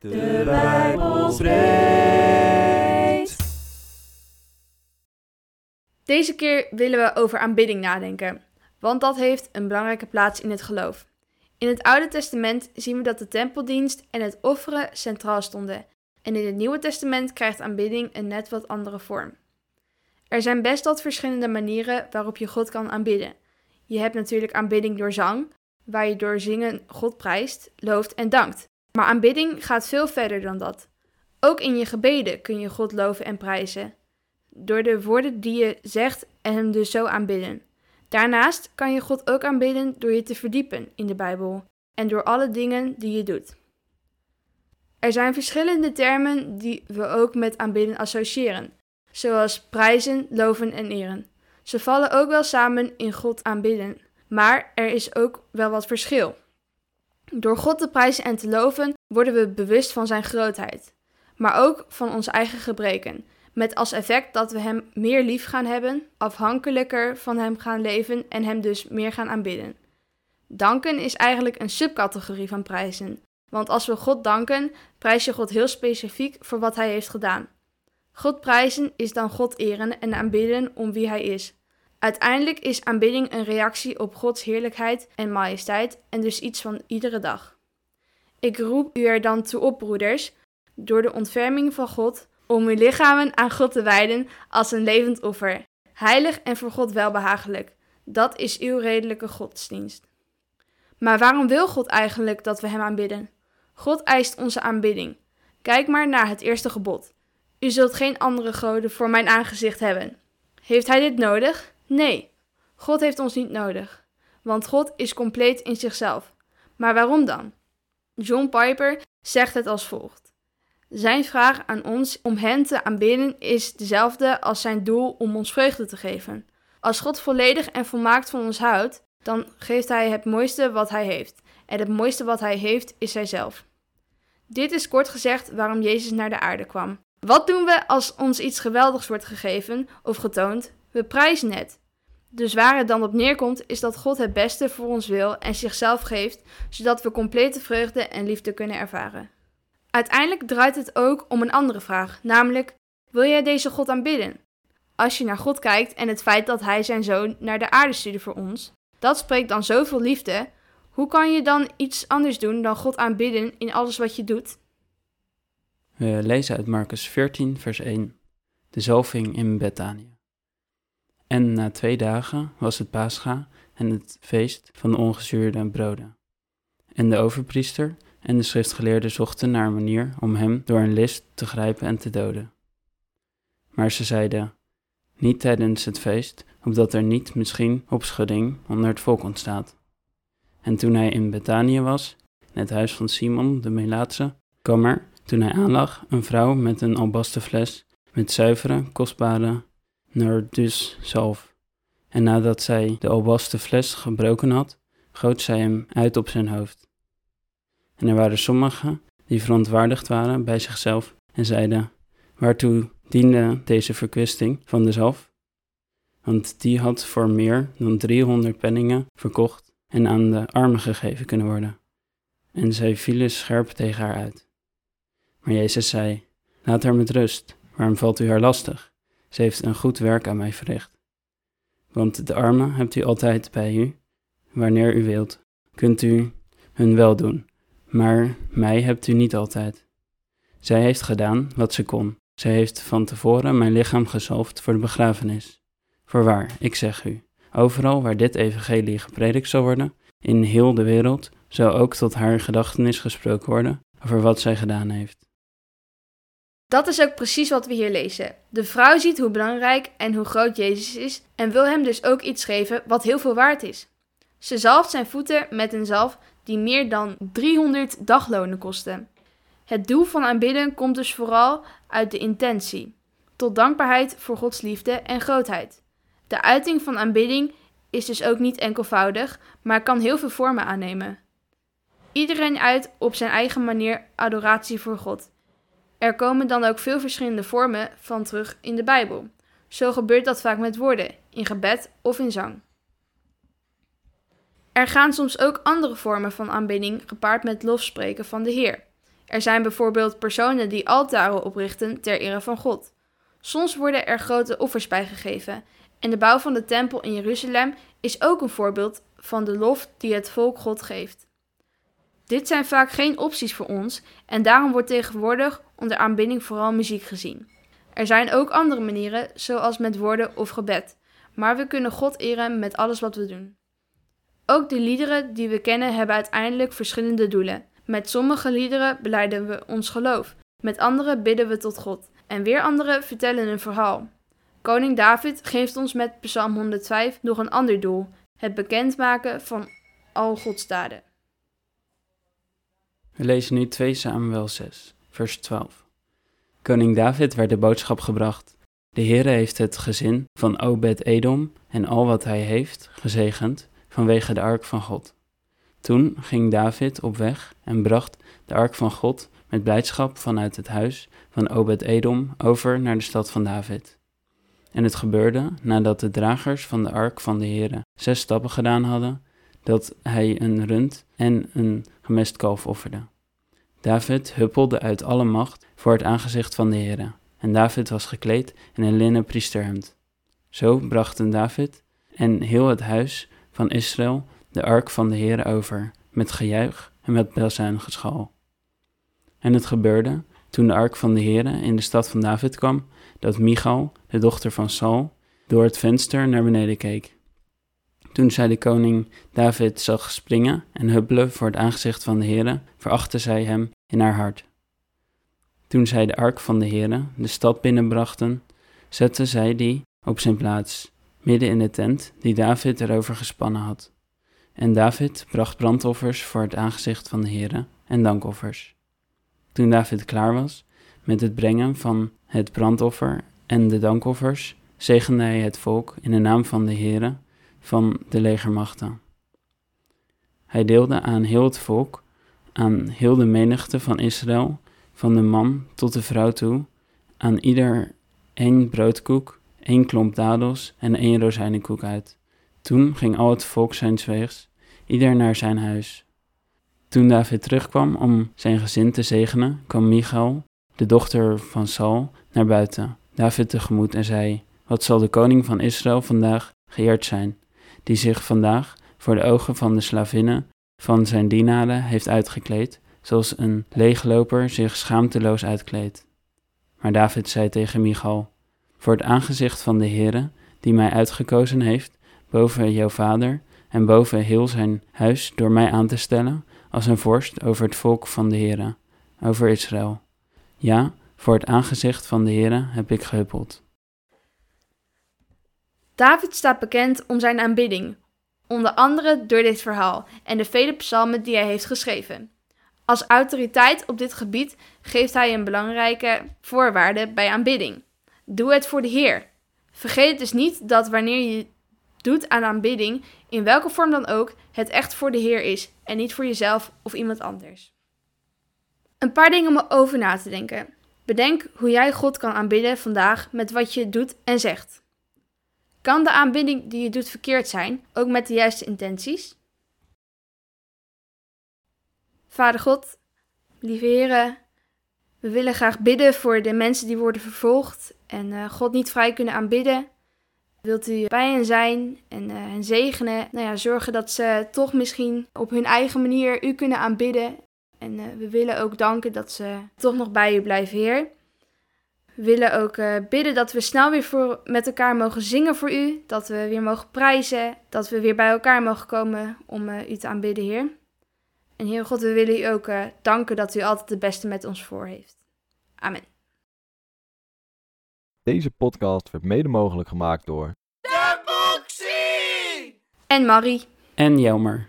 De Bijbel spreekt. Deze keer willen we over aanbidding nadenken, want dat heeft een belangrijke plaats in het geloof. In het Oude Testament zien we dat de tempeldienst en het offeren centraal stonden, en in het Nieuwe Testament krijgt aanbidding een net wat andere vorm. Er zijn best wat verschillende manieren waarop je God kan aanbidden. Je hebt natuurlijk aanbidding door zang, waar je door zingen God prijst, looft en dankt. Maar aanbidding gaat veel verder dan dat. Ook in je gebeden kun je God loven en prijzen. Door de woorden die je zegt en hem dus zo aanbidden. Daarnaast kan je God ook aanbidden door je te verdiepen in de Bijbel en door alle dingen die je doet. Er zijn verschillende termen die we ook met aanbidden associëren, zoals prijzen, loven en eren. Ze vallen ook wel samen in God aanbidden, maar er is ook wel wat verschil. Door God te prijzen en te loven worden we bewust van zijn grootheid, maar ook van onze eigen gebreken, met als effect dat we Hem meer lief gaan hebben, afhankelijker van Hem gaan leven en Hem dus meer gaan aanbidden. Danken is eigenlijk een subcategorie van prijzen, want als we God danken, prijs je God heel specifiek voor wat Hij heeft gedaan. God prijzen is dan God eren en aanbidden om wie Hij is. Uiteindelijk is aanbidding een reactie op Gods heerlijkheid en majesteit en dus iets van iedere dag. Ik roep u er dan toe op, broeders, door de ontferming van God, om uw lichamen aan God te wijden als een levend offer, heilig en voor God welbehagelijk. Dat is uw redelijke godsdienst. Maar waarom wil God eigenlijk dat we Hem aanbidden? God eist onze aanbidding. Kijk maar naar het eerste gebod. U zult geen andere goden voor mijn aangezicht hebben. Heeft Hij dit nodig? Nee, God heeft ons niet nodig, want God is compleet in zichzelf. Maar waarom dan? John Piper zegt het als volgt. Zijn vraag aan ons om hen te aanbidden is dezelfde als zijn doel om ons vreugde te geven. Als God volledig en volmaakt van ons houdt, dan geeft Hij het mooiste wat Hij heeft. En het mooiste wat Hij heeft is Zijzelf. Dit is kort gezegd waarom Jezus naar de aarde kwam. Wat doen we als ons iets geweldigs wordt gegeven of getoond? We prijzen het. Dus waar het dan op neerkomt, is dat God het beste voor ons wil en zichzelf geeft, zodat we complete vreugde en liefde kunnen ervaren. Uiteindelijk draait het ook om een andere vraag, namelijk: wil jij deze God aanbidden? Als je naar God kijkt en het feit dat Hij zijn zoon naar de aarde stuurde voor ons, dat spreekt dan zoveel liefde. Hoe kan je dan iets anders doen dan God aanbidden in alles wat je doet? We lezen uit Marcus 14, vers 1. De zalving in Bethanië. En na twee dagen was het Pascha en het feest van de ongezuurde broden. En de overpriester en de schriftgeleerden zochten naar een manier om hem door een list te grijpen en te doden. Maar ze zeiden, niet tijdens het feest, opdat er niet misschien opschudding onder het volk ontstaat. En toen hij in Betanië was, in het huis van Simon de Melaatse, kwam er, toen hij aanlag, een vrouw met een albasten fles met zuivere, kostbare nardus zalf. En nadat zij de albasten fles gebroken had, goot zij hem uit op zijn hoofd. En er waren sommigen die verontwaardigd waren bij zichzelf en zeiden: Waartoe diende deze verkwisting van de zalf? Want die had voor meer dan driehonderd penningen verkocht en aan de armen gegeven kunnen worden. En zij vielen scherp tegen haar uit. Maar Jezus zei: Laat haar met rust, waarom valt u haar lastig? Ze heeft een goed werk aan mij verricht. Want de armen hebt u altijd bij u, wanneer u wilt, kunt u hun wel doen, maar mij hebt u niet altijd. Zij heeft gedaan wat ze kon. Zij heeft van tevoren mijn lichaam gezalfd voor de begrafenis. Voorwaar, ik zeg u, overal waar dit evangelie gepredikt zal worden, in heel de wereld, zal ook tot haar gedachtenis gesproken worden over wat zij gedaan heeft. Dat is ook precies wat we hier lezen. De vrouw ziet hoe belangrijk en hoe groot Jezus is en wil hem dus ook iets geven wat heel veel waard is. Ze zalft zijn voeten met een zalf die meer dan 300 daglonen kostte. Het doel van aanbidden komt dus vooral uit de intentie, tot dankbaarheid voor Gods liefde en grootheid. De uiting van aanbidding is dus ook niet enkelvoudig, maar kan heel veel vormen aannemen. Iedereen uit op zijn eigen manier adoratie voor God. Er komen dan ook veel verschillende vormen van terug in de Bijbel. Zo gebeurt dat vaak met woorden, in gebed of in zang. Er gaan soms ook andere vormen van aanbidding gepaard met lofspreken van de Heer. Er zijn bijvoorbeeld personen die altaren oprichten ter ere van God. Soms worden er grote offers bijgegeven. En de bouw van de tempel in Jeruzalem is ook een voorbeeld van de lof die het volk God geeft. Dit zijn vaak geen opties voor ons en daarom wordt tegenwoordig onder aanbidding vooral muziek gezien. Er zijn ook andere manieren, zoals met woorden of gebed, maar we kunnen God eren met alles wat we doen. Ook de liederen die we kennen hebben uiteindelijk verschillende doelen. Met sommige liederen beleiden we ons geloof, met andere bidden we tot God en weer andere vertellen een verhaal. Koning David geeft ons met Psalm 105 nog een ander doel: het bekendmaken van al Gods daden. We lezen nu 2 Samuel 6, vers 12. Koning David werd de boodschap gebracht. De Heere heeft het gezin van Obed-Edom en al wat hij heeft gezegend vanwege de ark van God. Toen ging David op weg en bracht de ark van God met blijdschap vanuit het huis van Obed-Edom over naar de stad van David. En het gebeurde, nadat de dragers van de ark van de Heere zes stappen gedaan hadden, dat hij een rund en een gemest kalf offerde. David huppelde uit alle macht voor het aangezicht van de Heere, en David was gekleed in een linnen priesterhemd. Zo brachten David en heel het huis van Israël de ark van de Heere over, met gejuich en met bezuingeschal. En het gebeurde, toen de ark van de Heere in de stad van David kwam, dat Michal, de dochter van Saul, door het venster naar beneden keek. Toen zij de koning David zag springen en huppelen voor het aangezicht van de Heere, verachtte zij hem in haar hart. Toen zij de ark van de Heere de stad binnenbrachten, zette zij die op zijn plaats, midden in de tent die David erover gespannen had. En David bracht brandoffers voor het aangezicht van de Heere en dankoffers. Toen David klaar was met het brengen van het brandoffer en de dankoffers, zegende hij het volk in de naam van de Heere van de legermachten. Hij deelde aan heel het volk, aan heel de menigte van Israël, van de man tot de vrouw toe, aan ieder één broodkoek, één klomp dadels en één rozijnenkoek uit. Toen ging al het volk zijn weegs, ieder naar zijn huis. Toen David terugkwam om zijn gezin te zegenen, kwam Michal, de dochter van Saul, naar buiten, David tegemoet en zei: Wat zal de koning van Israël vandaag geëerd zijn, die zich vandaag voor de ogen van de slavinnen van zijn dienaren heeft uitgekleed, zoals een leegloper zich schaamteloos uitkleedt. Maar David zei tegen Michal: Voor het aangezicht van de Heere, die mij uitgekozen heeft, boven jouw vader en boven heel zijn huis door mij aan te stellen, als een vorst over het volk van de Heere, over Israël. Ja, voor het aangezicht van de Heere heb ik gehuppeld. David staat bekend om zijn aanbidding, onder andere door dit verhaal en de vele psalmen die hij heeft geschreven. Als autoriteit op dit gebied geeft hij een belangrijke voorwaarde bij aanbidding. Doe het voor de Heer. Vergeet dus niet dat wanneer je doet aan aanbidding, in welke vorm dan ook, het echt voor de Heer is en niet voor jezelf of iemand anders. Een paar dingen om over na te denken. Bedenk hoe jij God kan aanbidden vandaag met wat je doet en zegt. Kan de aanbidding die je doet verkeerd zijn, ook met de juiste intenties? Vader God, lieve Heren, we willen graag bidden voor de mensen die worden vervolgd en uh, God niet vrij kunnen aanbidden. Wilt u bij hen zijn en uh, hen zegenen? Nou ja, zorgen dat ze toch misschien op hun eigen manier u kunnen aanbidden. En uh, we willen ook danken dat ze toch nog bij u blijven, Heer. We willen ook uh, bidden dat we snel weer voor, met elkaar mogen zingen voor u. Dat we weer mogen prijzen. Dat we weer bij elkaar mogen komen om u te aanbidden, Heer. En Heer God, we willen u ook danken dat u altijd het beste met ons voor heeft. Amen. Deze podcast werd mede mogelijk gemaakt door... En Marie. En Jelmer.